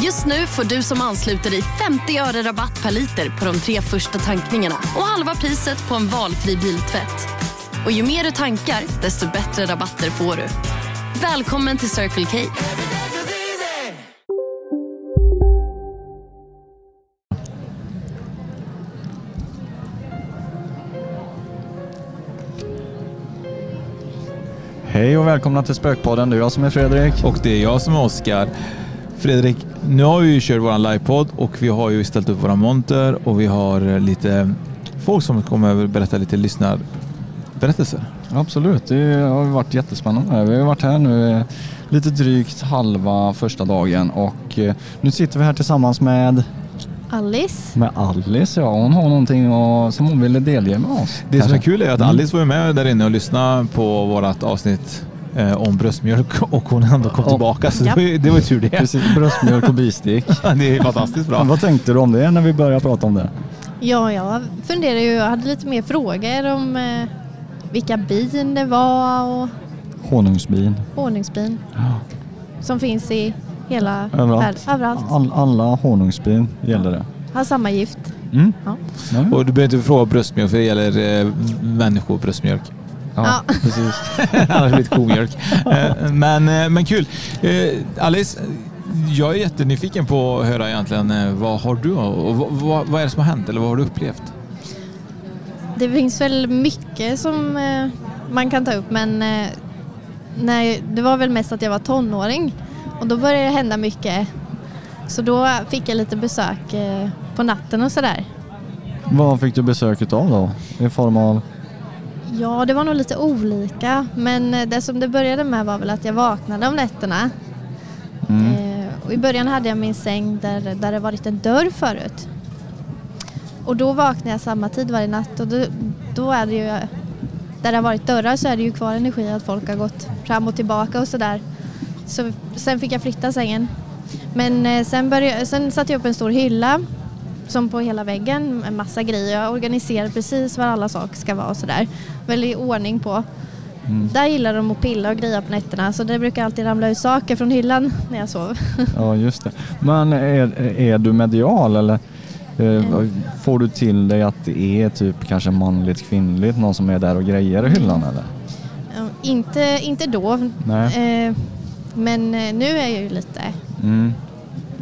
Just nu får du som ansluter dig 50 öre rabatt per liter på de tre första tankningarna och halva priset på en valfri biltvätt. Och ju mer du tankar, desto bättre rabatter får du. Välkommen till Circle K. Hej och välkomna till Spökpodden. Det är jag som är Fredrik. Och det är jag som är Oskar. Fredrik, nu har vi ju kört vår livepodd och vi har ju ställt upp våra monter och vi har lite folk som kommer berätta lite lyssnarberättelser. Absolut, det har varit jättespännande. Vi har varit här nu lite drygt halva första dagen och eh, nu sitter vi här tillsammans med Alice. med Alice. Ja, hon har någonting och, som hon ville delge med oss. Det som är kul är att Mm. Alice var ju med där inne och lyssnade på vårt avsnitt eh, om bröstmjölk och hon ändå kom Ja. tillbaka så Ja. det var ju, det var ju tur det. Precis, bröstmjölk och bistick. det är fantastiskt bra. Vad tänkte du om det när vi började prata om det? Ja, jag funderar ju, jag hade lite mer frågor om eh, vilka bin det var och Honungsbin. honungsbin Ja. som finns i hela Överallt. världen. Överallt. All, alla honungsbin gäller det. Har samma gift. Mm. Ja. Ja. Och du behöver inte fråga bröstmjölk för det gäller eh, människobröstmjölk. Ja, Ja. precis. Annars blir det komjölk. Eh, men, eh, men kul. Eh, Alice, jag är jättenyfiken på att höra egentligen vad har du och vad, vad, är det som har hänt eller vad har du upplevt? Det finns väl mycket som man kan ta upp men när, det var väl mest att jag var tonåring och då började det hända mycket. Så då fick jag lite besök på natten och sådär. Vad fick du besök av då? I form av? Ja, det var nog lite olika. Men eh, det som det började med var väl att jag vaknade om nätterna. Mm. Eh, och I början hade jag min säng där, där det varit en dörr förut. Och då vaknade jag samma tid varje natt och då, då är det ju, där det har varit dörrar så är det ju kvar energi att folk har gått fram och tillbaka och sådär. Så sen fick jag flytta sängen. Men eh, sen, började, sen satte jag upp en stor hylla som på hela väggen, en massa grejer. Jag organiserade precis var alla saker ska vara och sådär. Väldigt ordning på. Mm. Där gillar de att pilla och greja på nätterna så det brukar alltid ramla ut saker från hyllan när jag sover. Ja, just det. Men är, är du medial eller eh, får du till dig att det är typ kanske manligt, kvinnligt, någon som är där och grejer i hyllan eller? Ja, inte, inte då. Nej. Eh, men eh, nu är jag ju lite, Mm.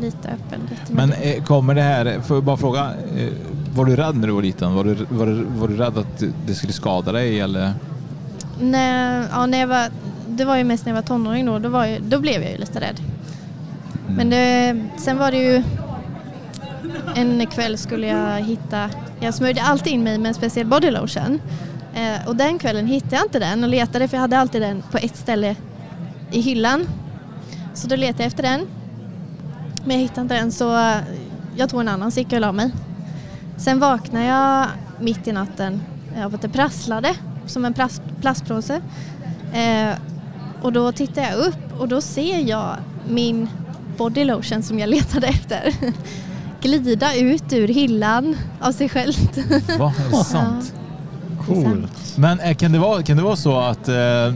Lite öppen. Lite Men eh, kommer det här, får jag bara fråga, eh, var du rädd när du var liten? Var du, var du, var du rädd att det skulle skada dig eller? när, ja, när jag var, det var ju mest när jag var tonåring då, då, jag, då blev jag ju lite rädd. Mm. Men det, sen var det ju en kväll skulle jag hitta, jag smörjde alltid in mig med en speciell body lotion. Eh, och den kvällen hittade jag inte den och letade för jag hade alltid den på ett ställe i hyllan. Så då letade jag efter den. Men jag hittade inte den så eh, jag tog en annan så gick jag och la mig. Sen vaknade jag mitt i natten av att det prasslade som en plast, plastpåse. Eh, och då tittar jag upp och då ser jag min body lotion som jag letade efter glida ut ur hyllan av sig självt. Va? Är det sant? Coolt. Men eh, kan det, vara, kan det vara så att eh,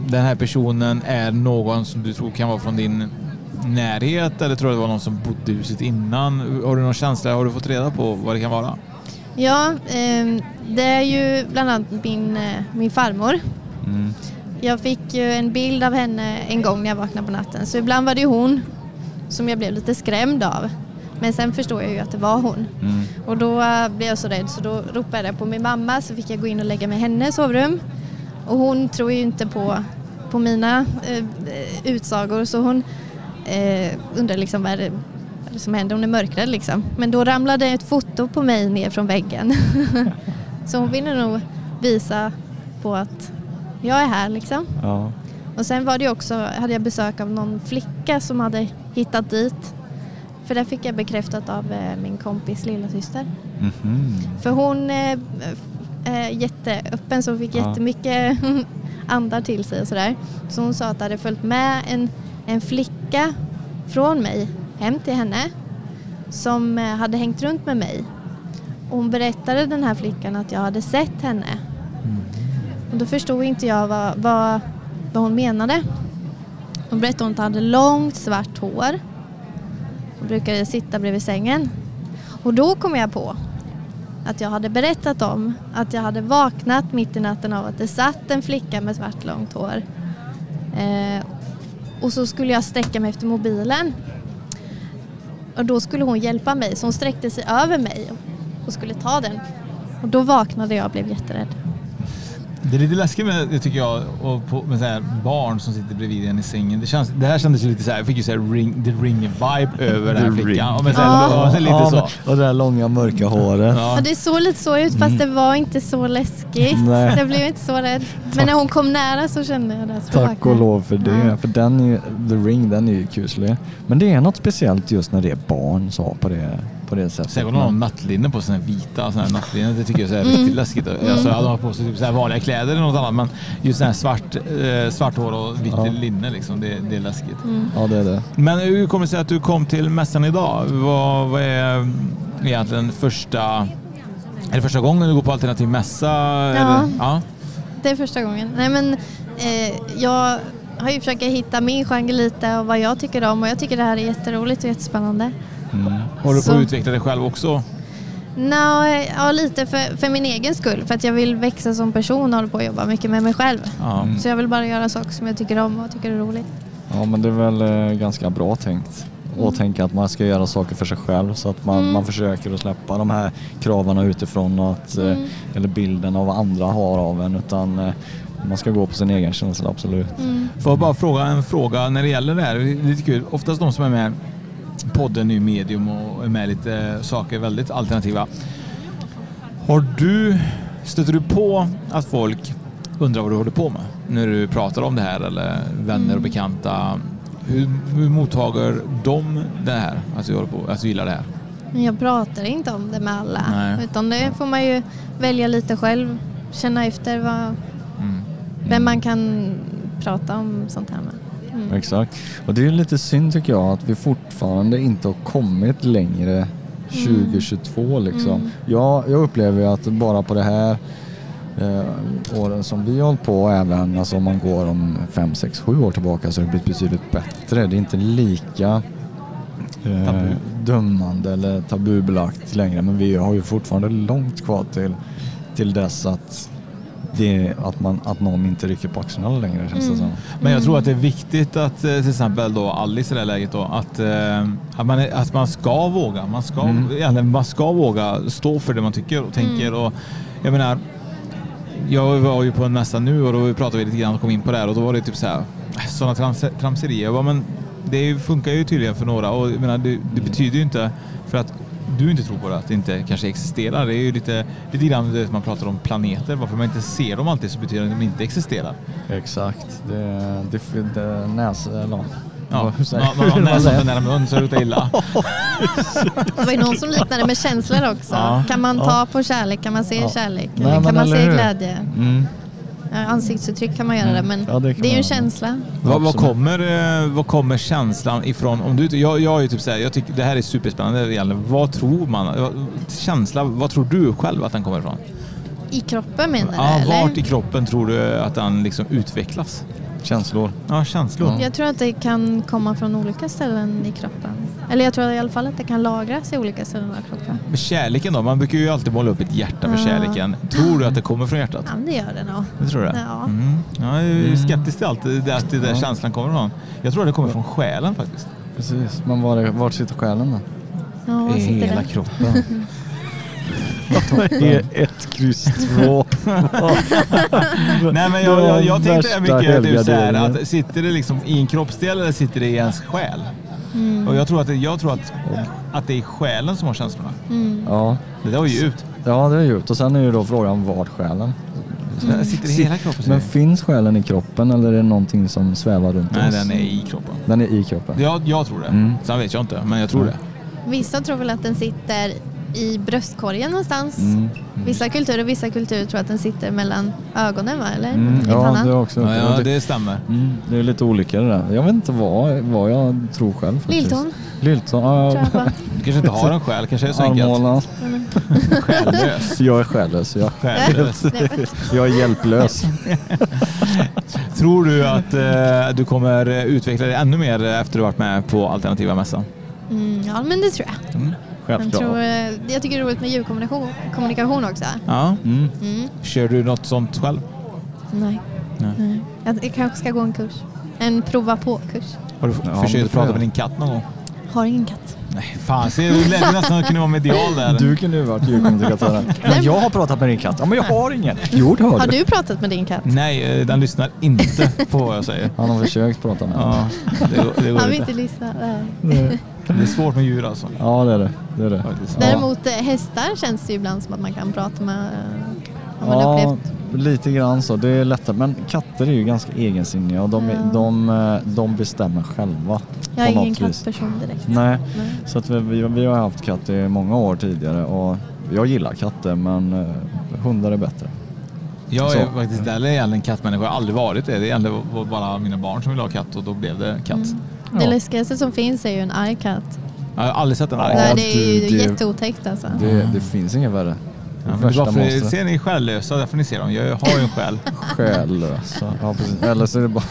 den här personen är någon som du tror kan vara från din närhet eller tror du det var någon som bodde i huset innan? Har du någon känsla? Har du fått reda på vad det kan vara? Ja, ehm, det är ju bland annat min, eh, min farmor. Mm. Jag fick ju en bild av henne en gång när jag vaknade på natten så ibland var det ju hon som jag blev lite skrämd av. Men sen förstod jag ju att det var hon. Mm. Och då eh, blev jag så rädd så då ropade jag på min mamma så fick jag gå in och lägga mig i hennes sovrum. Och hon tror ju inte på, på mina eh, utsagor så hon eh, undrar liksom vad är, det, vad är det som händer, hon är mörkrädd liksom. Men då ramlade ett foto på mig ner från väggen. så hon ville nog visa på att jag är här liksom. Ja. Och sen var det också, hade jag besök av någon flicka som hade hittat dit För det fick jag bekräftat av eh, min kompis lilla syster. Mhm. För hon är eh, jätteöppen så hon fick Ja. jättemycket andar till sig och sådär. Så hon sa att det hade följt med en, en flicka från mig hem till henne som eh, hade hängt runt med mig. Och hon berättade den här flickan att jag hade sett henne. Och då förstod inte jag vad, vad, vad hon menade. Hon berättade att hon hade långt svart hår. Hon brukade sitta bredvid sängen. Och då kom jag på att jag hade berättat om att jag hade vaknat mitt i natten av att det satt en flicka med svart långt hår. Eh, och så skulle jag sträcka mig efter mobilen. Och då skulle hon hjälpa mig så hon sträckte sig över mig och skulle ta den. Och då vaknade jag och blev jätterädd. Det är lite läskigt med det tycker jag, och på, med så här barn som sitter bredvid en i sängen. Det, känns, det här kändes ju lite så här, jag fick ju så här ring, the ring-vibe över den här The flickan. Ring. Och med så här, Ja. lite Ja, så. men- Och det där långa mörka håret. Ja. Ja, det såg lite så ut fast det var inte så läskigt. Nej. Jag blev inte så rädd. Men när hon kom nära så kände jag det. Så Tack och lov för det. Ja. För den är, The Ring, den är ju kuslig. Men det är något speciellt just när det är barn så på det, på det sättet. Sen går någon nattlinne på här vita såna här nattlinne. Det tycker jag är Mm. riktigt läskigt. Alltså, jag hade haft på sig typ så här vanliga kläder eller något annat. Men just sån här svart, eh, svart hår och vitt Ja. linne liksom. Det, det är läskigt. Ja, det är det. Men hur kommer det sig att du kom till mässan idag? Vad, vad är egentligen första... Är det första gången du går på alternativ mässa? eller? ja. Det är första gången. Nej, men, eh, jag har ju försökt hitta min genre lite och vad jag tycker om och jag tycker det här är jätteroligt och jättespännande. Mm. Håller du på att utveckla dig själv också? Nå, eh, ja, lite för, för min egen skull. För att jag vill växa som person och håller på att jobba mycket med mig själv. Mm. Så jag vill bara göra saker som jag tycker om och tycker är roligt. Ja, men det är väl eh, ganska bra tänkt. Och tänka att man ska göra saker för sig själv så att man, Mm. man försöker att släppa de här kraven utifrån och att, eh, Mm. eller bilden av vad andra har av en utan eh, man ska gå på sin egen känsla, absolut. Mm. Får jag bara fråga en fråga när det gäller det här? Det är lite kul. Oftast de som är med podden är medium och är med lite saker väldigt alternativa. Har du, stöter du på att folk undrar vad du håller på med när du pratar om det här eller vänner och bekanta? Hur, hur mottager de det här? Alltså, du håller på, alltså gillar det här? Jag pratar inte om det med alla. Nej. Utan det får man ju välja lite själv. Känna efter vad, Mm. vem man kan prata om sånt här med. Mm. Exakt. Och det är lite synd tycker jag att vi fortfarande inte har kommit längre 2022 liksom. Mm. Jag, jag upplever ju att bara på det här eh, åren som vi har hållit på även alltså om man går om 5, 6, 7 år tillbaka så har det blivit betydligt bättre. Det är inte lika eh, Tabu. dömande eller tabubelagt längre men vi har ju fortfarande långt kvar till, till dess att, det, att, man, att någon inte rycker på axlarna längre känns det Mm. som. Men jag tror att det är viktigt att eh, till exempel då Alice i det här läget då att, eh, att, man, att man ska våga. Man ska, Mm. man ska våga stå för det man tycker och tänker. Mm. Och, jag menar, jag var ju på en mässa nu och då pratade vi lite grann och kom in på det här och då var det typ så här sådana trams, tramserier. Jag bara, men det funkar ju tydligen för några och jag menar, det, det betyder ju inte för att du inte tror på det, att det inte kanske existerar. Det är ju lite, lite grann det man pratar om planeter. Varför man inte ser dem alltid så betyder det att de inte existerar. Exakt. Det, det, det näs... Eller, Ja, har näsan för nära mun så det luktar illa. Det var ju någon som liknade med känslor också. Ja. Kan man ta Ja. på kärlek? Kan man se Ja. kärlek? Nej, kan man se hur? glädje? Mm. Ja, Ansiktsuttryck kan man göra det men Ja, det det är ju en känsla. Vad, vad, kommer, eh, vad kommer känslan ifrån? Om du, jag, jag är ju typ så här, jag tycker det här är superspännande. Vad tror man? Känsla, vad tror du själv att den kommer ifrån? I kroppen menar du? Ja, eller? vart i kroppen tror du att den liksom utvecklas? Känslor. Ja, känslor. Ja. Jag tror att det kan komma från olika ställen i kroppen. Eller jag tror i alla fall att det kan lagras i olika ställen av kroppen. Men kärleken då? Man brukar ju alltid måla upp ett hjärta för Ja. kärleken. Tror du att det kommer från hjärtat? Ja, det gör det nog. Det tror du? Ja. Mm. Jag är ju skeptisk till allt det där, att det där Ja. känslan kommer ifrån. Jag tror att det kommer från själen faktiskt. Precis. Men var, är- vart sitter själen då? Ja, I hela det? kroppen. ett kryss två. Nej men jag, jag, jag tänkte mycket du, så här, helgarderingen. att sitter det liksom i en kroppsdel eller sitter det i ens själ? Mm. Och jag tror, att det, jag tror att, att det är själen som har känslorna. Mm. Ja. Det där var ju ut. ja, det är djupt. Och sen är ju då frågan vart själen? Mm. Sitter i hela kroppen? Men finns själen i kroppen eller är det någonting som svävar runt? Nej, oss? den är i kroppen. Den är i kroppen. Jag, jag tror det. Mm. Sen vet jag inte, men jag tror det. Vissa tror väl att den sitter i bröstkorgen någonstans. Mm. Vissa kulturer vissa kulturer tror att den sitter mellan ögonen va? Eller Mm, i ja, det är också. Ja, ja, det, det stämmer. mm, det är lite olika det där. Jag vet inte vad, vad jag tror själv faktiskt. Lilltån Lilltån. Ja. Du kanske inte har en själ, kanske är så enkelt. Armhålan. Själlös. Jag är själlös. Jag, Själlös. jag är hjälplös. Tror du att eh, du kommer utveckla dig ännu mer efter du varit med på alternativa mässan? Mm, ja men det tror jag. Mm. Jag, Självklart. tror, eh, jag tycker det är roligt med ljudkommunikation kommunikation också. Ja. Mm. Mm. Kör du något sånt själv? Nej. Nej. Nej. Jag, jag kanske ska gå en kurs. En prova på-kurs. Har du Ja, försökt prata jag. med din katt någon gång? Har ingen katt. Nej, fan. Ser du lät nästan kunna vara medial där. Du kunde ju varit ljudkommunikatören. Men jag har pratat med din katt. Ja, men jag har ingen. Jo, det har, Har du. du pratat med din katt? Nej, eh, den lyssnar inte på vad jag säger. Han har försökt prata med Ja, det, går- det går Han vill inte. inte lyssna. Nej. Det är svårt med djur alltså. Ja, det är det. Det, är det. Faktiskt. Däremot eh, hästar känns det ju ibland som att man kan prata med. eh, Ja, upplevt. lite grann så. Det är lättare. Men katter är ju ganska egensinniga och de, Ja. de, eh, de bestämmer själva. Jag är på ingen något vis. kattperson direkt. Nej, Nej. så att vi, vi, vi har haft katt i många år tidigare och jag gillar katter men hundar är bättre. Jag är Så. faktiskt heller egentligen kattmänniska. Jag har aldrig varit det. Det var bara mina barn som ville ha katt och då blev det katt. Mm. Det Ja. läskigaste som finns är ju en arg katt. Jag har aldrig sett en arg Ja, katt. Nej, det är ju det- jätteotäckt alltså. Det, det finns inget värre. Ja, varför ser ni själlösa? Där får ni se dem. Jag har ju en själ. Själlösa. Ja, precis. Eller så är det bara...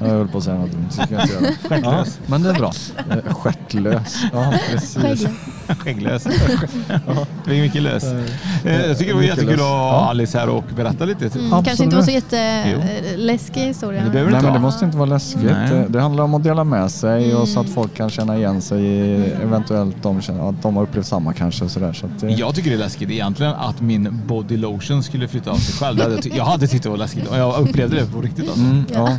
Jag höll på att säga något dumt, så ska jag inte göra det. Ja, men det är bra. Eh, Stjärtlös. Ja, precis. Skägglös. Skägglös. Det är mycket lös. Eh, Jag tycker det var Mycket jättekul att lös. ha Ja. Alice här och berätta lite. Mm, Absolut. kanske inte var så jätteläskig historia. Det behöver Nej, inte men det vara. måste inte vara läskigt. Nej. Det, det handlar om att dela med sig och så att Mm. folk kan känna igen sig i eventuellt de känner att de har upplevt samma kanske. och Sådär. Så att det, Jag tycker det är läskigt egentligen att min body lotion skulle flytta av sig själv. Det hade jag ty- Jag hade tyckt det var läskigt och jag upplevde det på riktigt. Alltså. mm, ja.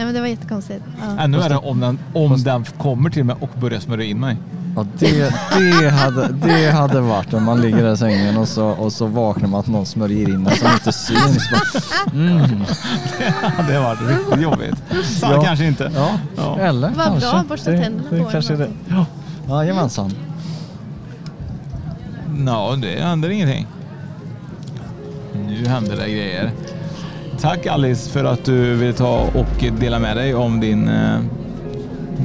Nej men det var jättekonstigt. Ja. Ännu värre om den, om den kommer till mig och börjar smörja in mig. Ja, det, det, hade, det hade varit om man ligger där i sängen och så, och så vaknar man att någon smörjer in en som inte syns. Mm. Det har varit riktigt jobbigt. Så Ja. kanske inte. Ja, Ja. eller Vad kanske. bra, borsta det, tänderna det på kanske det. Ja, jajamensan. Nå, det händer ingenting. Nu händer det grejer. Tack Alice för att du ville ta och dela med dig om din eh,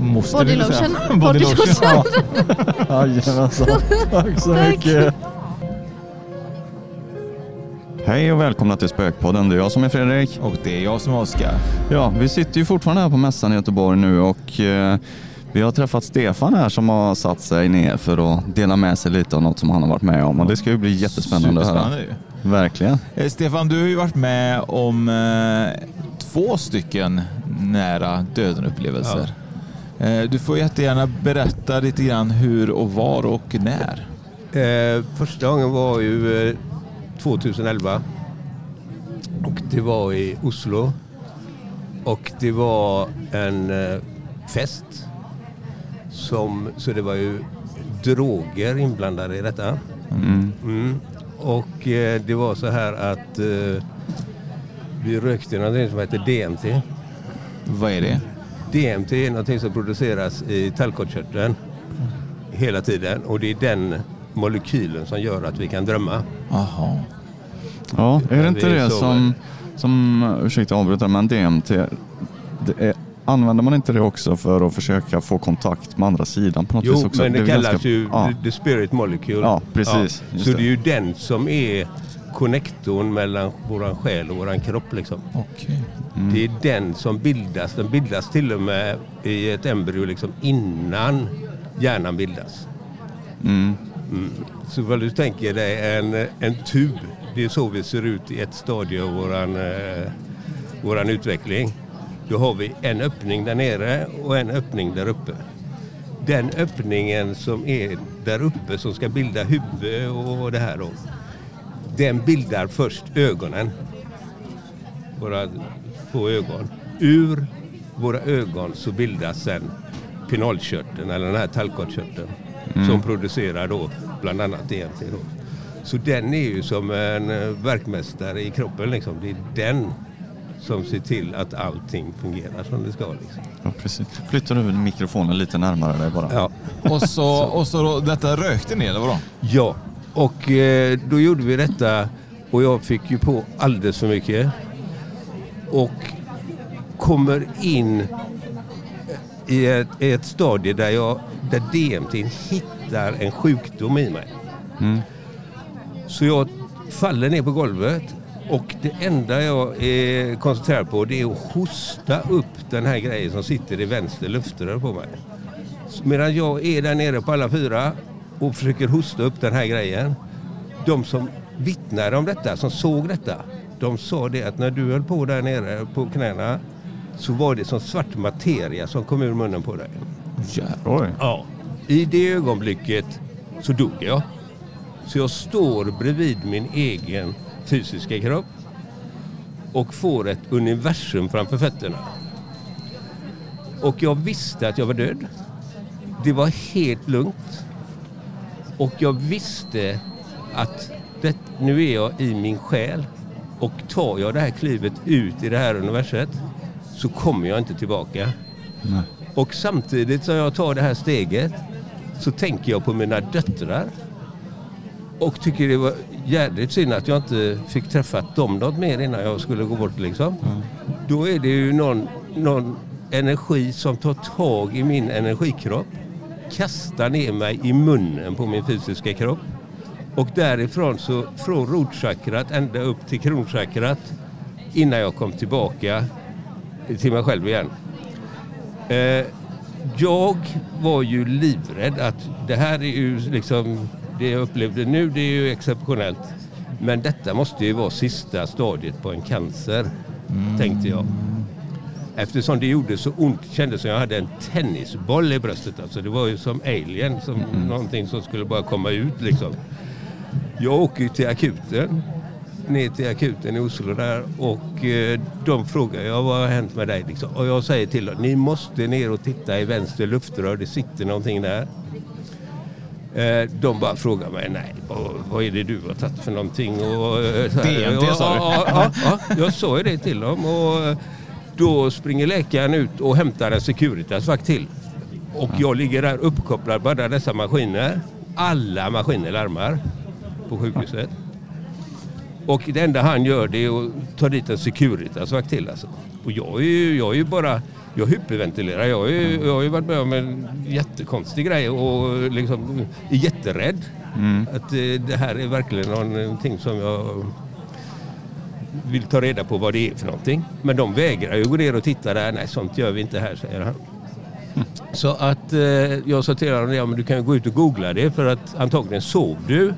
moster. Body vill lotion. Body Body lotion. Ja. Jajamensan. Tack så Tack. mycket. Hej och välkomna till Spökpodden. Det är jag som är Fredrik. Och det är jag som är Oskar. Ja, vi sitter ju fortfarande här på mässan i Göteborg nu och eh, vi har träffat Stefan här som har satt sig ner för att dela med sig lite av något som han har varit med om och det ska ju bli jättespännande att höra. Verkligen. Eh, Stefan, du har ju varit med om eh, två stycken nära döden-upplevelser. Eh, du får jättegärna berätta lite grann hur och var och när. Första gången var ju eh, 2011 och det var i Oslo och det var en fest som, så det var ju droger inblandade i detta. Mm. Mm. Och eh, det var så här att eh, vi rökte någonting som heter DMT. Vad är det? DMT är någonting som produceras i tallkottkörteln hela tiden och det är den molekylen som gör att vi kan drömma. Jaha. Ja, är det inte det som, som ursäkta avbryta, men DMT, det är, använder man inte det också för att försöka få kontakt med andra sidan på något vis Jo, men det, väl kallas ganska- ju Ja, the spirit molecule. Ja, precis. Just Så det. det är ju den som är konnektorn mellan våran själ och våran kropp. Liksom. Okej. Mm. Det är den som bildas. Den bildas till och med i ett embryo liksom innan hjärnan bildas. Mm. Mm. Så vad du tänker dig en, en tub. Det är så vi ser ut i ett stadie av våran, eh, våran utveckling. Då har vi en öppning där nere och en öppning där uppe. Den öppningen som är där uppe som ska bilda huvud och det här då. Den bildar först ögonen. Våra två ögon. Ur våra ögon så bildas sen pinalkörteln eller den här tallkottkörteln som producerar då bland annat DMT. Då. Så den är ju som en eh, verkmästare i kroppen. Liksom. Det är den som ser till att allting fungerar som det ska. Liksom. Ja, precis. Flyttar du mikrofonen lite närmare dig bara. Ja. Och så, och så då, detta rökte ni eller vadå? Ja, och eh, då gjorde vi detta och jag fick ju på alldeles för mycket. Och kommer in i ett, i ett stadie där, jag, där DMT hittar en sjukdom i mig. Mm. Så jag faller ner på golvet och det enda jag är koncentrerad på det är att hosta upp den här grejen som sitter i vänster luftrör på mig. Medan jag är där nere på alla fyra och försöker hosta upp den här grejen. De som vittnade om detta, som såg detta, de sa det att när du höll på där nere på knäna så var det som svart materia som kom ur munnen på dig. Oj. Ja. I det ögonblicket så dog jag. Så jag står bredvid min egen fysiska kropp och får ett universum framför fötterna. Och jag visste att jag var död. Det var helt lugnt. Och jag visste att det, nu är jag i min själ och tar jag det här klivet ut i det här universet så kommer jag inte tillbaka. Nej. Och samtidigt som jag tar det här steget så tänker jag på mina döttrar. Och tycker det var jädrigt synd att jag inte fick träffa dem något mer innan jag skulle gå bort liksom. Då är det ju någon, någon energi som tar tag i min energikropp, kastar ner mig i munnen på min fysiska kropp. Och därifrån så från rotchakrat ända upp till kronchakrat innan jag kom tillbaka till mig själv igen. Eh, jag var ju livrädd att det här är ju liksom det jag upplevde nu det är ju exceptionellt. Men detta måste ju vara sista stadiet på en cancer, tänkte jag. Eftersom det gjorde så ont, kändes som jag hade en tennisboll i bröstet. Alltså det var ju som alien, som någonting som skulle bara komma ut liksom. Jag åker ju till akuten, ner till akuten i Oslo där och eh, de frågar jag vad har hänt med dig liksom. Och jag säger till dem, ni måste ner och titta i vänster luftrör, det sitter någonting där. Eh, De bara frågar mig, nej, vad, är det du har tagit för någonting? Och. DMT, sa du? Ja, ja, ja, ja, jag sa ju det till dem. Och eh, då springer läkaren ut och hämtar en Securitas-vakt till. Och jag ligger där uppkopplad på alla dessa maskiner. Alla maskiner larmar på sjukhuset. Och det enda han gör det är att ta dit en Securitas-vakt till. Alltså. Och jag är ju, jag är ju bara, jag hyperventilerar. Jag, är, ju- jag har ju varit med om en jättekonstig grej och liksom är jätterädd. Att eh, det här är verkligen någonting som jag vill ta reda på vad det är för någonting. Men de vägrar ju gå ner och titta där. Nej, sånt gör vi inte här, säger han. Så att eh, jag sa till honom, ja men du kan ju gå ut och googla det för att antagligen sov du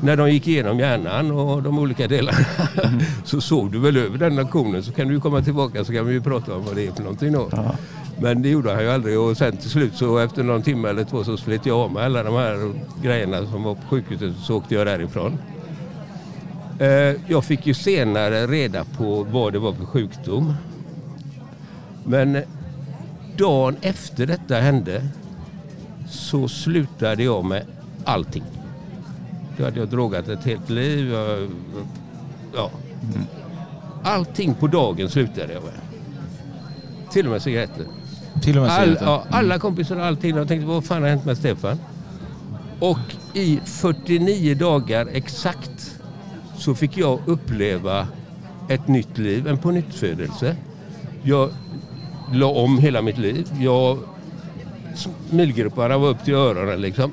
när de gick igenom hjärnan och de olika delarna. så såg du väl över den lektionen så kan du komma tillbaka så kan vi ju prata om vad det är för någonting då. Men det gjorde han ju aldrig och sen till slut så efter någon timme eller två så slet jag av mig alla de här grejerna som var på sjukhuset så åkte jag därifrån. Eh, Jag fick ju senare reda på vad det var för sjukdom. Men dagen efter detta hände så slutade jag med allting. Då hade jag drogat ett helt liv. Ja. Allting på dagen slutade jag med. Till och med cigaretter. Till och med All, ja, alla kompisar och allting. Jag tänkte vad fan har hänt med Stefan? Och i 49 dagar exakt så fick jag uppleva ett nytt liv, en pånyttfödelse. Jag la om hela mitt liv. Jag, milgropparna var upp till öronen liksom.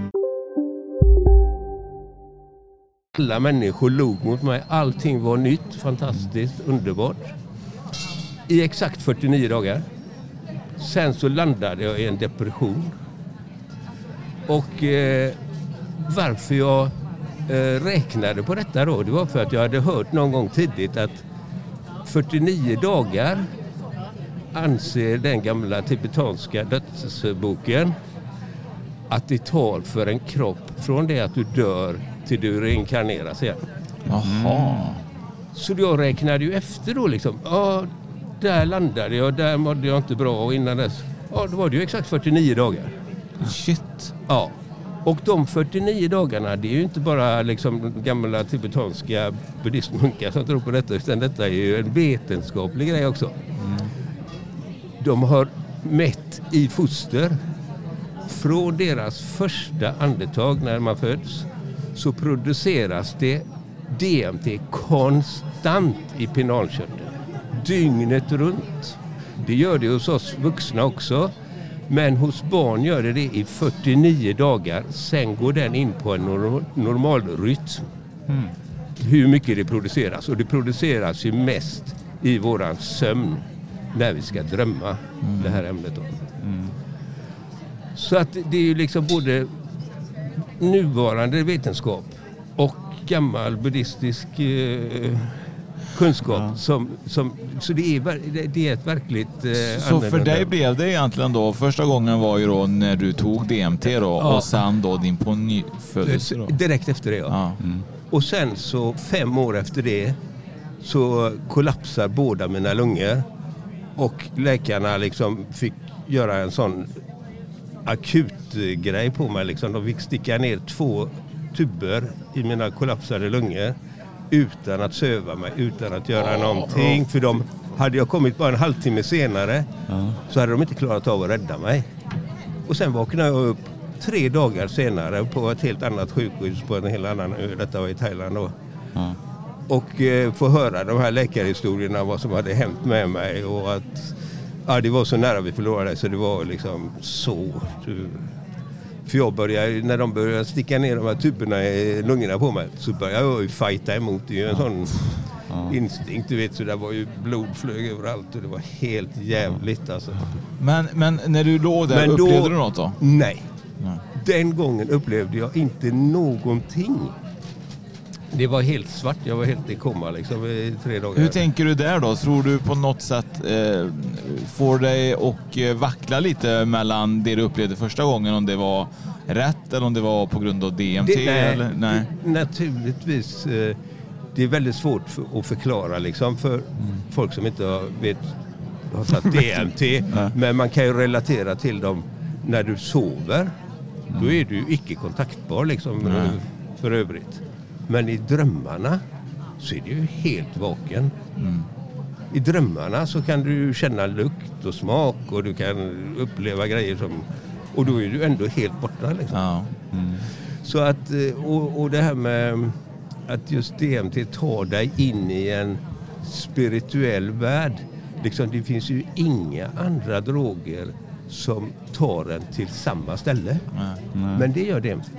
Alla människor log mot mig. Allting var nytt, fantastiskt, underbart. I exakt 49 dagar. Sen så landade jag i en depression. Och eh, varför jag eh, räknade på detta då, det var för att jag hade hört någon gång tidigt att 49 dagar anser den gamla tibetanska dödsboken att det tar för en kropp från det att du dör till du reinkarneras igen. Jaha. Så jag räknade ju efter då liksom. Ja, där landade jag, där mådde jag inte bra och innan dess. Ja, då var det ju exakt 49 dagar. Shit. Ja. Och de 49 dagarna, det är ju inte bara liksom gamla tibetanska buddhistmunkar som tror på detta, utan detta är ju en vetenskaplig grej också. De har mätt i foster från deras första andetag när man föds så produceras det DMT konstant i penalkörteln. Dygnet runt. Det gör det hos oss vuxna också. Men hos barn gör det det i 49 dagar. Sen går den in på en norm- normalrytm. Hur mycket det produceras. Och det produceras ju mest i våran sömn när vi ska drömma det här ämnet. Då. Så att det är ju liksom både nuvarande vetenskap och gammal buddhistisk eh, kunskap. Som, som, så det är, det- är ett verkligt eh, Så för dig blev det egentligen då, första gången var ju då när du tog DMT då Ja. och sen då din pånyttfödelse då. Direkt efter det ja. Ja. Och sen så fem år efter det så kollapsar båda mina lungor. Och läkarna liksom fick göra en sån akut eh, grej på mig. Liksom. De fick sticka ner två tuber i mina kollapsade lungor utan att söva mig, utan att göra någonting. För de, hade jag kommit bara en halvtimme senare så hade de inte klarat av att rädda mig. Och sen vaknade jag upp tre dagar senare på ett helt annat sjukhus på en helt annan ö. Detta var i Thailand då. Ja. Och eh, få höra de här läkarhistorierna, vad som hade hänt med mig och att ja, det var så nära vi förlorade så det var liksom så. För jag började, när de började sticka ner de här tuberna i lungorna på mig så började jag ju fighta emot. Det är ju en sån instinkt du vet så det var ju blod flög överallt och det var helt jävligt alltså. Men, men när du låg där, Men då- upplevde du något då? Nej. Nej. Den gången upplevde jag inte någonting. Det var helt svart. Jag var helt i koma liksom i tre dagar. Hur tänker du där då? Tror du på något sätt eh, får dig att eh, vackla lite mellan det du upplevde första gången, om det var rätt eller om det var på grund av DMT? Det- nej, eller? nej. det- naturligtvis. eh, Det är väldigt svårt för, att förklara liksom för Mm. folk som inte har, vet, har satt DMT. Men man kan ju relatera till dem när du sover. Då är du icke kontaktbar liksom för övrigt. Men i drömmarna så är du ju helt vaken. Mm. I drömmarna så kan du känna lukt och smak och du kan uppleva grejer som... Och då är du ändå helt borta liksom. Ja. Så att, eh, och, och det här med att just DMT tar dig in i en spirituell värld. Liksom, det finns ju inga andra droger som tar en till samma ställe. Nej. Men det gör DMT.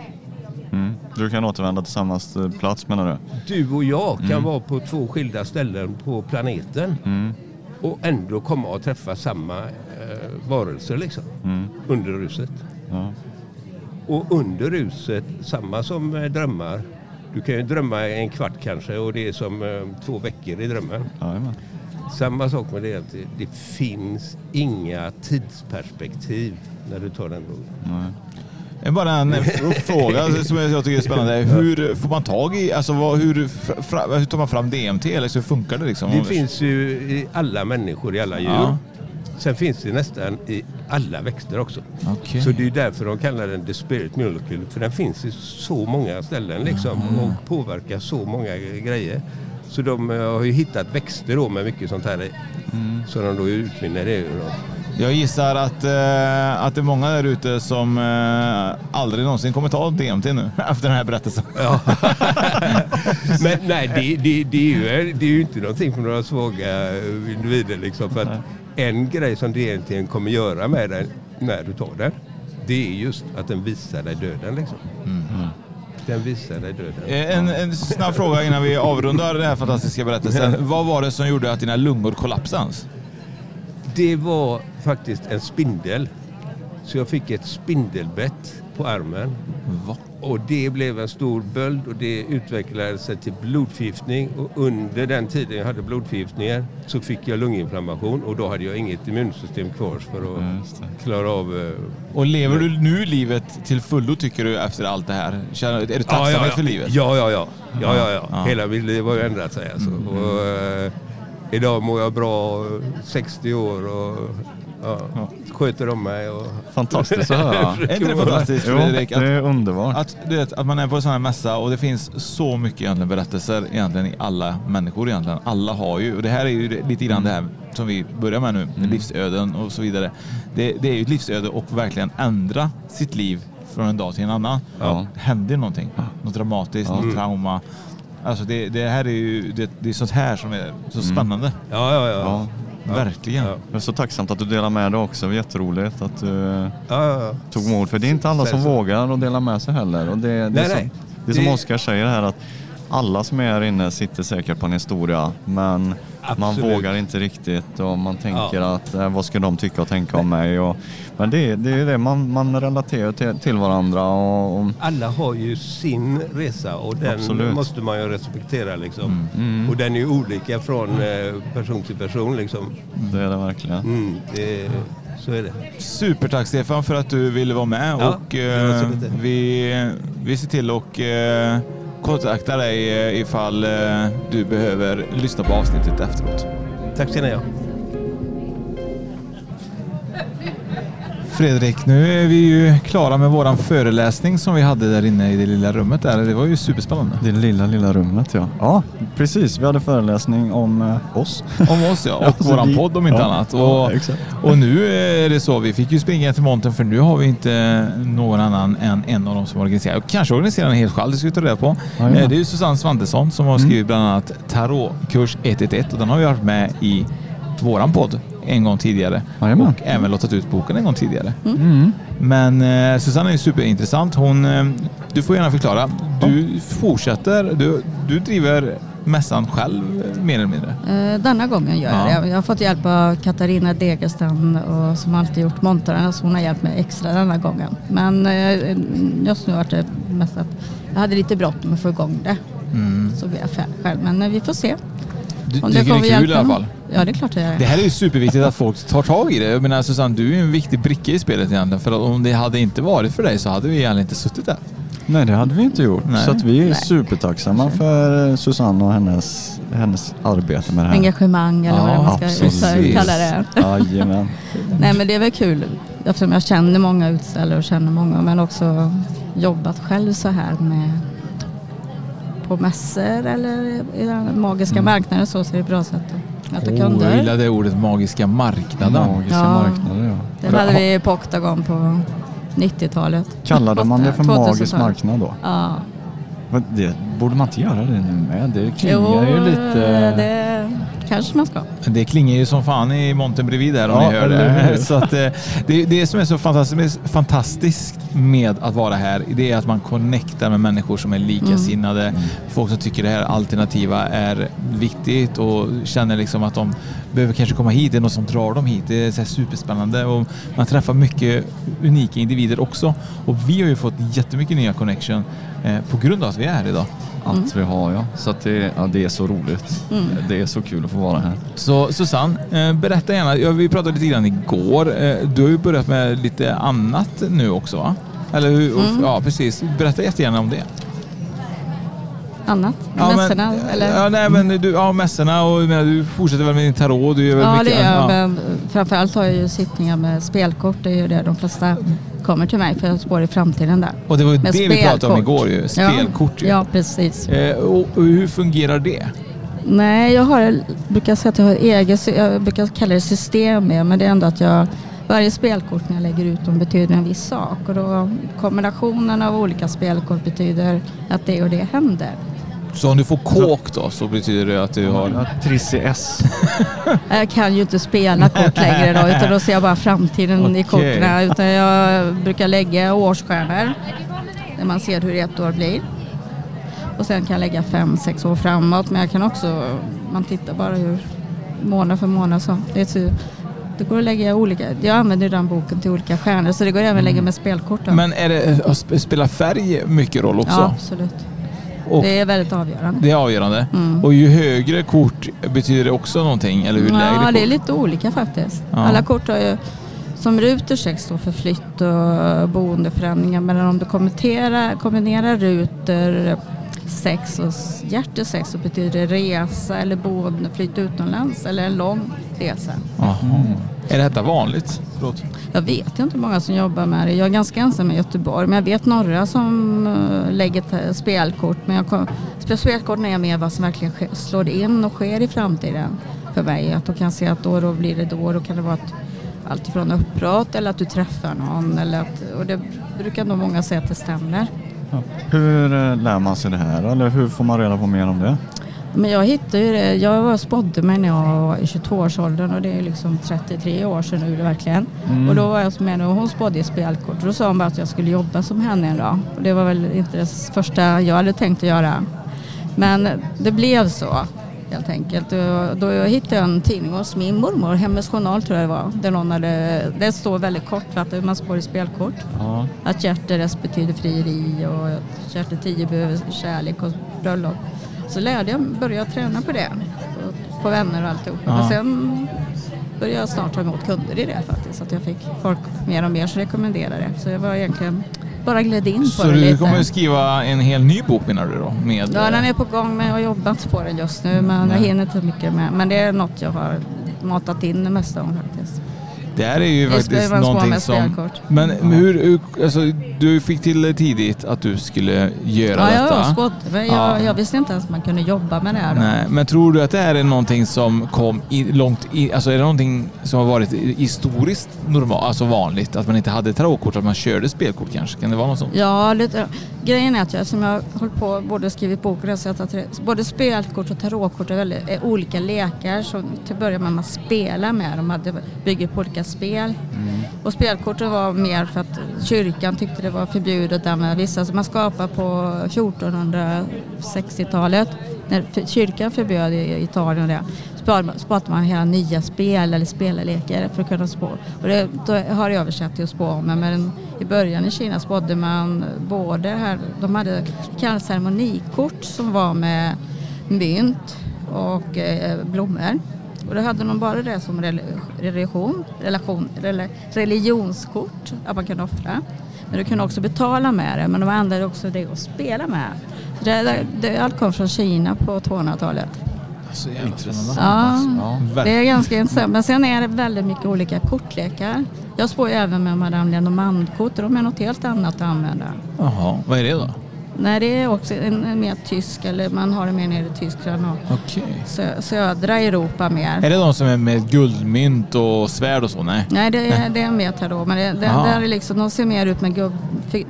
Mm. Du kan återvända till samma plats menar du? Du och jag kan vara på två skilda ställen på planeten Mm. och ändå komma och träffa samma eh, varelser liksom, Mm. under ruset. Ja. Och under ruset, samma som eh, drömmar. Du kan ju drömma en kvart kanske och det är som eh, två veckor i drömmen. Jajamän. Samma sak med det, att det, det finns inga tidsperspektiv när du tar den drogen. Är Bara en fråga som jag tycker är spännande. Hur får man tag i, alltså vad, hur, hur tar man fram DMT eller hur funkar det liksom? Det finns ju i alla människor, i alla djur. Ja. Sen finns det nästan i alla växter också. Okej. Så det är därför de kallar den the spirit molecule. För den finns i så många ställen liksom Mm. och påverkar så många grejer. Så de eh, har ju hittat växter då med mycket sånt här i. Mm. Så de då utvinner det dem. Jag gissar att, eh, att det är många där ute som eh, aldrig någonsin kommer ta DMT nu efter den här berättelsen. Ja. Men nej, det, det, det, är ju, det är ju inte någonting för några svaga individer. Liksom, för att en grej som DMT kommer göra med dig när du tar den, det är just att den visar dig döden. Liksom. Den visar dig döden. Eh, En, en snabb fråga innan vi avrundar den här fantastiska berättelsen. Vad var det som gjorde att dina lungor kollapsade? Det var faktiskt en spindel. Så jag fick ett spindelbett på armen. Va? Och det blev en stor böld och det utvecklade sig till blodförgiftning. Och under den tiden jag hade blodförgiftningar så fick jag lunginflammation och då hade jag inget immunsystem kvar för att klara av... eh, Och lever du nu livet till fullo tycker du efter allt det här? Är du tacksam ja, ja, ja. för livet? Ja, ja, ja. ja, ja, ja. Mm. Hela mitt liv har ju ändrat sig. Alltså. Och, eh, idag mår jag bra, eh, 60 år och ja, sköter om mig. Och Fantastiskt att höra. Är inte det fantastiskt Fredrik? det är underbart. Att, du vet, att man är på en sån här mässa och det finns så mycket egentligen berättelser egentligen i alla människor egentligen. Alla har ju, och det här är ju lite grann det här som vi börjar med nu, Mm. livsöden och så vidare. Det, det är ju ett livsöde och verkligen ändra sitt liv från en dag till en annan. Ja. Händer någonting, något dramatiskt, Ja. något trauma. Alltså det, det här är ju, det, det är sånt här som är så Mm. spännande. Ja, ja, ja. Ja. Verkligen. Ja. Jag är så tacksamt att du delar med dig också. Det var jätteroligt att du Ja, ja, ja. tog mod. För det är inte alla som vågar att dela med sig heller. Och det, det, Nej, är som, nej. det är som Det- Oskar säger här att alla som är här inne sitter säkert på en historia men man Absolut. vågar inte riktigt och man tänker Ja. att eh, vad ska de tycka och tänka om mig? Och, men det, det är det, man, man relaterar till, till varandra och, och Alla har ju sin resa och den Absolut. måste man ju respektera. Liksom. Mm. Och den är ju olika från eh, person till person. Liksom. det är det verkligen. Mm, det, så är det. Supertack Stefan för att du ville vara med Ja, och eh, vi, vi ser till och eh, kontakta dig eh, ifall eh, du behöver lyssna på avsnittet efteråt. Tack ska ni ha. Fredrik, nu är vi ju klara med våran föreläsning som vi hade där inne i det lilla rummet där. Det var ju superspännande. Det lilla, lilla rummet ja. Ja, precis. Vi hade föreläsning om eh, oss. Om oss ja, och Alltså, våran vi- podd om inte ja, annat. ja, Och, exakt. och nu är det så, vi fick ju springa till montern för nu har vi inte någon annan än en av dem som organiserar. Och kanske organiserar den helt själv, det ska vi ta reda på. Jajamän. Eh, Det är ju Susanne Svantesson som har skrivit bland annat Tarotkurs 111 och den har vi varit med i våran podd en gång tidigare. Jajamän. Och även lottat ut boken en gång tidigare. Mm. Men eh, Susanne är superintressant. Hon, eh, du får gärna förklara. Du fortsätter, du, du driver mässan själv eh, mer eller mindre. Eh, Denna gången gör Ja. jag det. Jag har fått hjälp av Katarina Degersten och, som alltid gjort montrarna så hon har hjälpt mig extra denna gången. Men eh, just nu har det mest att jag hade lite bråttom att få igång det. Mm. Så blev jag färdig själv. Men eh, vi får se. Du Om tycker det är kul i alla fall? Ja, det är klart det är. Det här är ju superviktigt att folk tar tag i det. Jag menar Susanne, du är ju en viktig bricka i spelet egentligen. För att om det hade inte varit för dig så hade vi egentligen inte suttit där. Nej, det hade vi inte gjort. Nej. Så att vi är Nej. supertacksamma för eh, Susanne och hennes, hennes arbete med det här. Engagemang eller vad man ska absolut. kalla det. Jajamän. Nej men det är väl kul eftersom jag känner många utställare och känner många men också jobbat själv så här med på mässor eller i den magiska Mm. marknaden så, så är det bra sätt att möta Oh, jag kunder. gillar det ordet magiska marknaden. Magiska Ja. marknader ja. Den hade vi på Octagon på 90-talet. Kallade man det för 2000-talet. magisk marknad då? Ja. Det, borde man inte göra det nu med? Det klingar ju lite... det kanske man ska. Det klingar ju som fan i montern bredvid där om Ja, ni hör det. Så att, eh, det. Det som är så fantastiskt, fantastiskt med att vara här, det är att man connectar med människor som är likasinnade. Mm. Folk som tycker det här alternativa är viktigt och känner liksom att de behöver kanske komma hit. Det är något som drar dem hit. Det är så här superspännande och man träffar mycket unika individer också. Och vi har ju fått jättemycket nya connection eh, på grund av att vi är här idag. Att vi har ja. Så att det, ja, det är så roligt. Mm. Det är så kul att få vara här. Så Susanne, eh, berätta gärna. Ja, vi pratade lite grann igår. Eh, Du har ju börjat med lite annat nu också va? Eller hur? Mm. Ja, precis. Berätta jättegärna om det. Annat? Ja, Mässorna? men, eller? Ja, nej, men du, ja, mässorna och menar, du fortsätter väl med din tarot. Du gör väl Ja, mycket, det gör jag. ja. Framförallt har jag ju sittningar med spelkort. Det är ju det de flesta kommer till mig för jag spår i framtiden där. Och det var ju det vi pratade om spelkort. igår ju. Spelkort ju. Ja, ja precis. Eh, och, och hur fungerar det? Nej, jag har, brukar säga att jag har eget, jag brukar kalla det system med, men det är ändå att jag varje spelkort när jag lägger ut dem betyder en viss sak och då kombinationen av olika spelkort betyder att det och det händer. Så om du får kåk då så betyder det att du har... Trissi S. Jag kan ju inte spela kort längre då, utan då ser jag bara framtiden i Okej. korten. Utan jag brukar lägga årsstjärnor, där man ser hur ett år blir. Och sen kan jag lägga fem, sex år framåt. Men jag kan också, man tittar bara hur månad för månad. Så det, är så, det går att lägga olika, jag använder den boken till olika stjärnor så det går även att lägga med spelkort. Då. Men är det, sp- spelar färg mycket roll också? Ja, absolut. Och det är väldigt avgörande. det är avgörande. Mm. Och ju högre kort betyder det också någonting? Eller lägre Ja, det är lite olika faktiskt. Ja. Alla kort har ju som ruter 6 står för flytt och boendeförändringar. Men om du kombinerar, kombinerar ruter 6 och hjärter 6 så betyder det resa eller boende, flytt utomlands eller en lång resa. Jaha. Är detta vanligt? Förlåt. Jag vet inte hur många som jobbar med det. Jag är ganska ensam i Göteborg men jag vet några som eh, lägger spelkort. Men jag kom, spe- spelkorten är mer vad som verkligen slår in och sker i framtiden för mig. Att då kan jag se att då, då blir det då. Då kan det vara ett, allt ifrån uppbrott eller att du träffar någon. Eller att, och det brukar nog många säga att det stämmer. Hur eh, lär man sig det här eller hur får man reda på mer om det? Men jag hittade ju det. Jag var spådde mig när jag var i 22-årsåldern och det är liksom 33 år sedan nu verkligen. Mm. Och då var jag med och hon spådde i spelkort och då sa hon bara att jag skulle jobba som henne en dag. Och det var väl inte det första jag hade tänkt att göra. Men det blev så helt enkelt. Och Då jag hittade jag en tidning hos min mormor, Hemmets Journal tror jag det var. Där någon hade, det står väldigt kortfattat hur man spår i spelkort. Ja. Att hjärteres betyder frieri och att hjärte 10 behöver kärlek och bröllop. Så lärde jag, började jag träna på det. På, vänner och alltihop. Ja. Men sen började jag snart ta emot kunder i det faktiskt. Så att jag fick folk mer och mer som rekommenderade det. Så jag var egentligen bara gled in på Så det du lite. kommer att skriva en hel ny bok menar du då? Med, Ja, den är på gång men jag har jobbat på den just nu. Men jag Nej. hinner inte mycket med. Men det är något jag har matat in det mesta om faktiskt. Det här är ju faktiskt någonting som... Men hur, hur, alltså, du fick till det tidigt att du skulle göra Ja, jag detta? var spådd. Men Ja. jag, jag visste inte ens att man kunde jobba med det här. då. Nej, men tror du att det här är någonting som kom i, långt i, alltså är det någonting som har varit historiskt normalt, alltså vanligt? Att man inte hade tarotkort, att man körde spelkort kanske? Kan det vara något sånt? Ja, lite, grejen är att jag som jag har hållit på både skrivit bok och att både spelkort och tarotkort är, väldigt, är olika lekar. Så till att börja med man spelar med dem, hade, bygger på olika spel. Och spelkorten var mer för att kyrkan tyckte det var förbjudet där med vissa som man skapade på 1460-talet. När kyrkan förbjöd i Italien det spar- man hela nya spel eller spelarlekar för att kunna spå. Och det då har jag översatt till att spå om. Men i början i Kina spådde man både här, de hade det ceremonikort som var med mynt och eh, blommor. Och då hade de bara det som rel- religion, relation, rela- religionskort, att man kunde offra. Men du kunde också betala med det, men de använde också det att spela med. Så Det, det, det, allt kom från Kina på 200-talet. Så spännande. Ja, Ja. det är ganska intressant. Men sen är det väldigt mycket olika kortlekar. Jag spår ju även med Madame Lenormand-kort och de är något helt annat att använda. Jaha, vad är det då? Nej, det är också en, en mer tysk, eller man har det mer nere i Tyskland och Okej. sö, södra Europa mer. Är det de som är med guldmynt och svärd och så? Nej. Nej, det är, det är mer tarot. Men det, det, där är liksom, de ser mer ut med gubb...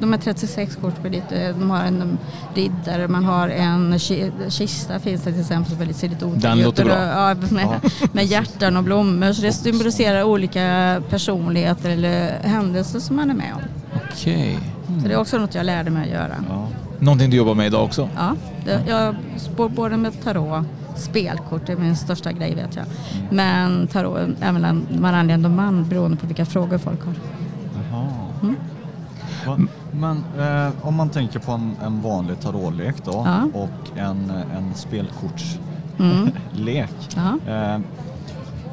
De är 36 kort på lite. De har en riddare, man har en ki- kista finns det till exempel som väldigt, ser lite otäck Den ut. låter bra. Ja, med, Ja. med hjärtan och blommor. Så det symboliserar olika personligheter eller händelser som man är med om. Okej. Så det är också något jag lärde mig att göra. Någonting du jobbar med idag också? Ja, det, jag spår både med tarot, spelkort är min största grej vet jag. Men tarot, även en Marianne man beroende på vilka frågor folk har. Jaha. Mm. Va- Men eh, om man tänker på en, en vanlig tarotlek då Ja. och en, en Mm. spelkortslek. Ja. Eh,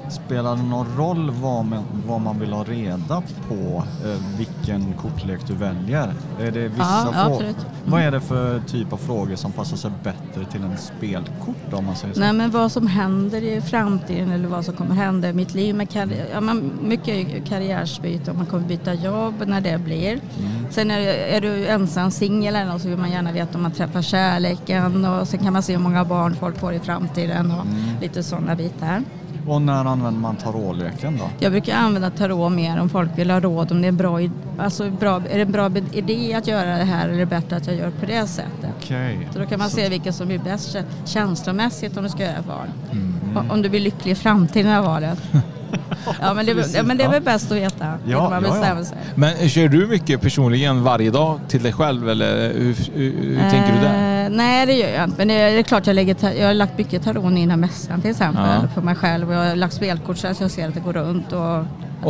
spelar det någon roll vad man, vad man vill ha reda på eh, vilken kortlek du väljer? Är det vissa Ja, ja, frå- absolut. Mm. Vad är det för typ av frågor som passar sig bättre till en spelkort då, om man säger så? Nej men vad som händer i framtiden eller vad som kommer hända i mitt liv med karriär, ja, men mycket karriärsbyte, om man kommer byta jobb när det blir. Sen är, är du ensam singel eller något så vill man gärna veta om man träffar kärleken och sen kan man se hur många barn folk får i framtiden och lite sådana bitar. Och när använder man tarotleken då? Jag brukar använda tarot mer om folk vill ha råd om det är bra, alltså bra, är det en bra idé att göra det här eller är det bättre att jag gör på det sättet. Okej. Så då kan man se vilket som är bäst kä- känslomässigt om du ska göra val. Mm. Om du blir lycklig i framtiden av valet. Ja, men det, men det är väl bäst att veta Ja, man ja, ja. sig. Men kör du mycket personligen varje dag till dig själv eller hur, hur, hur tänker du där? Eh, nej, det gör jag inte. Men det är, det är klart jag, lägger, jag har lagt mycket taron innan mässan till exempel Ja. för mig själv. Och jag har lagt spelkort så att jag ser att det går runt och att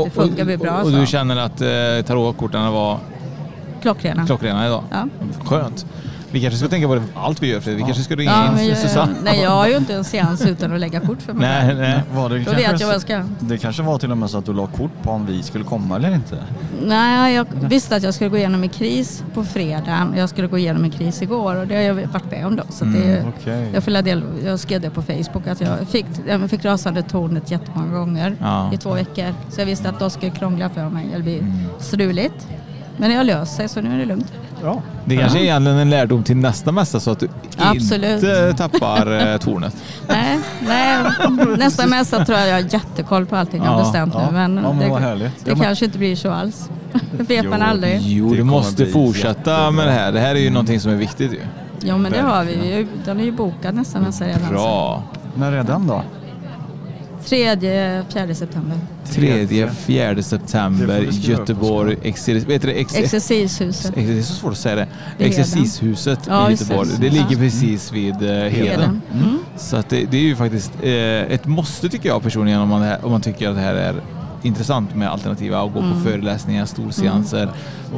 det funkar bra. och, och så. du känner att eh, tarotkorten var Klockrena. klockrena idag? Ja. Skönt. Vi kanske ska tänka på det, allt vi gör Fredrik. Vi kanske ska ringa Ja, in jag, Susanne. nej, jag har ju inte en seans utan att lägga kort för mig Nej, nej. Var det, Då kanske vet jag vad jag ska. det kanske var till och med så att du la kort på om vi skulle komma eller inte? Nej, jag visste att jag skulle gå igenom en kris på fredagen. Jag skulle gå igenom en kris igår och det har jag varit med om då. Så det, Mm, okej. jag, får la del, jag skrev det på Facebook att jag fick, jag fick rasande tornet jättemånga gånger Ja. i två veckor. Så jag visste att då skulle det krångla för mig. Det blir Mm. struligt. Men det har löst sig så nu är det lugnt. Ja. Det kanske är egentligen en lärdom till nästa mässa så att du Absolut. inte tappar eh, tornet. Nej, nej, nästa mässa tror jag jag har jättekoll på allting jag har bestämt ja. nu. Men, Ja, men det, härligt. det Ja, men- kanske inte blir så alls. Det vet man Jo, aldrig. Jo, Det du måste fortsätta jättebra. med det här. Det här är ju någonting som är viktigt ju. Jo men det har vi. ju- Den är ju bokad nästa mässa redan. Bra. När är den då? 3, 4 september. 3, 4 september, Göteborg, exer, vet det, ex, Exercishuset. det är så svårt att säga det. Exercishuset Ja, i. Göteborg. Det ligger precis vid eh, Heden. Heden. Mm. Så att det, det är ju faktiskt eh, ett måste tycker jag personligen om man, om man tycker att det här är intressant med alternativa och gå Mm. på föreläsningar, storseanser,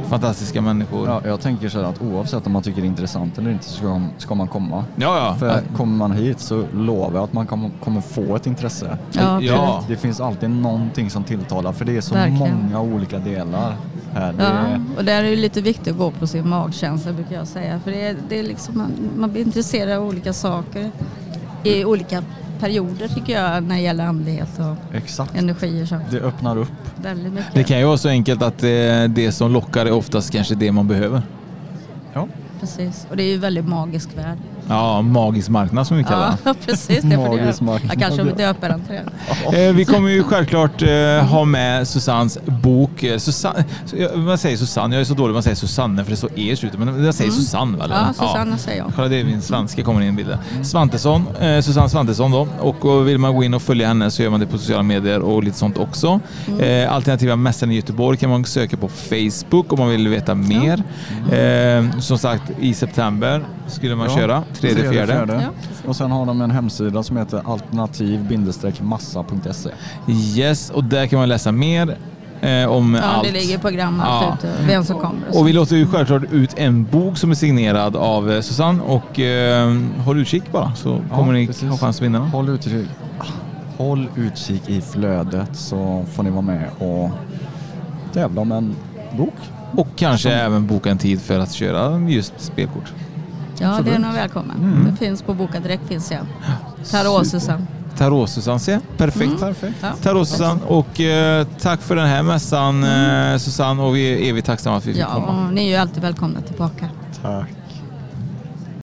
fantastiska människor. Ja, jag tänker så här att oavsett om man tycker det är intressant eller inte så ska, ska man komma. Ja, ja. För kommer man hit så lovar jag att man kommer, kommer få ett intresse. Ja, Ja. Det finns alltid någonting som tilltalar för det är så Verkligen. många olika delar här. Det Ja, är, och där är det lite viktigt att gå på sin magkänsla brukar jag säga. För det är, det är liksom, man, man blir intresserad av olika saker i olika perioder tycker jag när det gäller andlighet och exakt. energier. Så. Det öppnar upp. Väldigt mycket. Det kan ju vara så enkelt att eh, det som lockar är oftast kanske det man behöver. Ja. Precis. Och det är ju väldigt magisk värld. Ja, magisk marknad som vi kallar Ja, precis. Det får Magisk det. marknad. Jag kanske döper den till det. Eh, vi kommer ju självklart eh, ha med Susannes bok. Eh, Susanne, man säger Susanne, jag är så dålig man säger Susanne för det står E i slutet. Men jag säger Susanne väl? Mm. Ja? Susanne säger jag. Kolla det är min svenska kommer in i bilden. Svantesson, Susanne Svantesson då. Och, vill man gå in och följa henne så gör man det på sociala medier och lite sånt också. Mm. Alternativa mässan i Göteborg kan man söka på Facebook om man vill veta mer. Eh, som sagt, i september skulle man Ja, köra. Tredje, fjärde. Ja, precis. Och sen har de en hemsida som heter alternativ-massa.se. Yes, och där kan man läsa mer eh, om Ja, allt. det ligger program Ja. ute, vem som kommer. Och. Och vi låter ju självklart ut en bok som är signerad av eh, Susanne och eh, håll utkik bara så Ja, kommer ni precis. ha chans att vinna. Håll utkik, håll utkik i flödet så får ni vara med och tävla om en bok. Och kanske även boka en tid för att köra just spelkort. Ja, det är nog välkommen. Det finns på Boka Direkt finns jag. Tarot Susanne, se. Perfekt. Perfekt. Ja. Tarot Susanne och eh, tack för den här mässan eh, Susanne och vi är evigt tacksamma att vi fick Ja, komma. och ni är ju alltid välkomna tillbaka. Tack.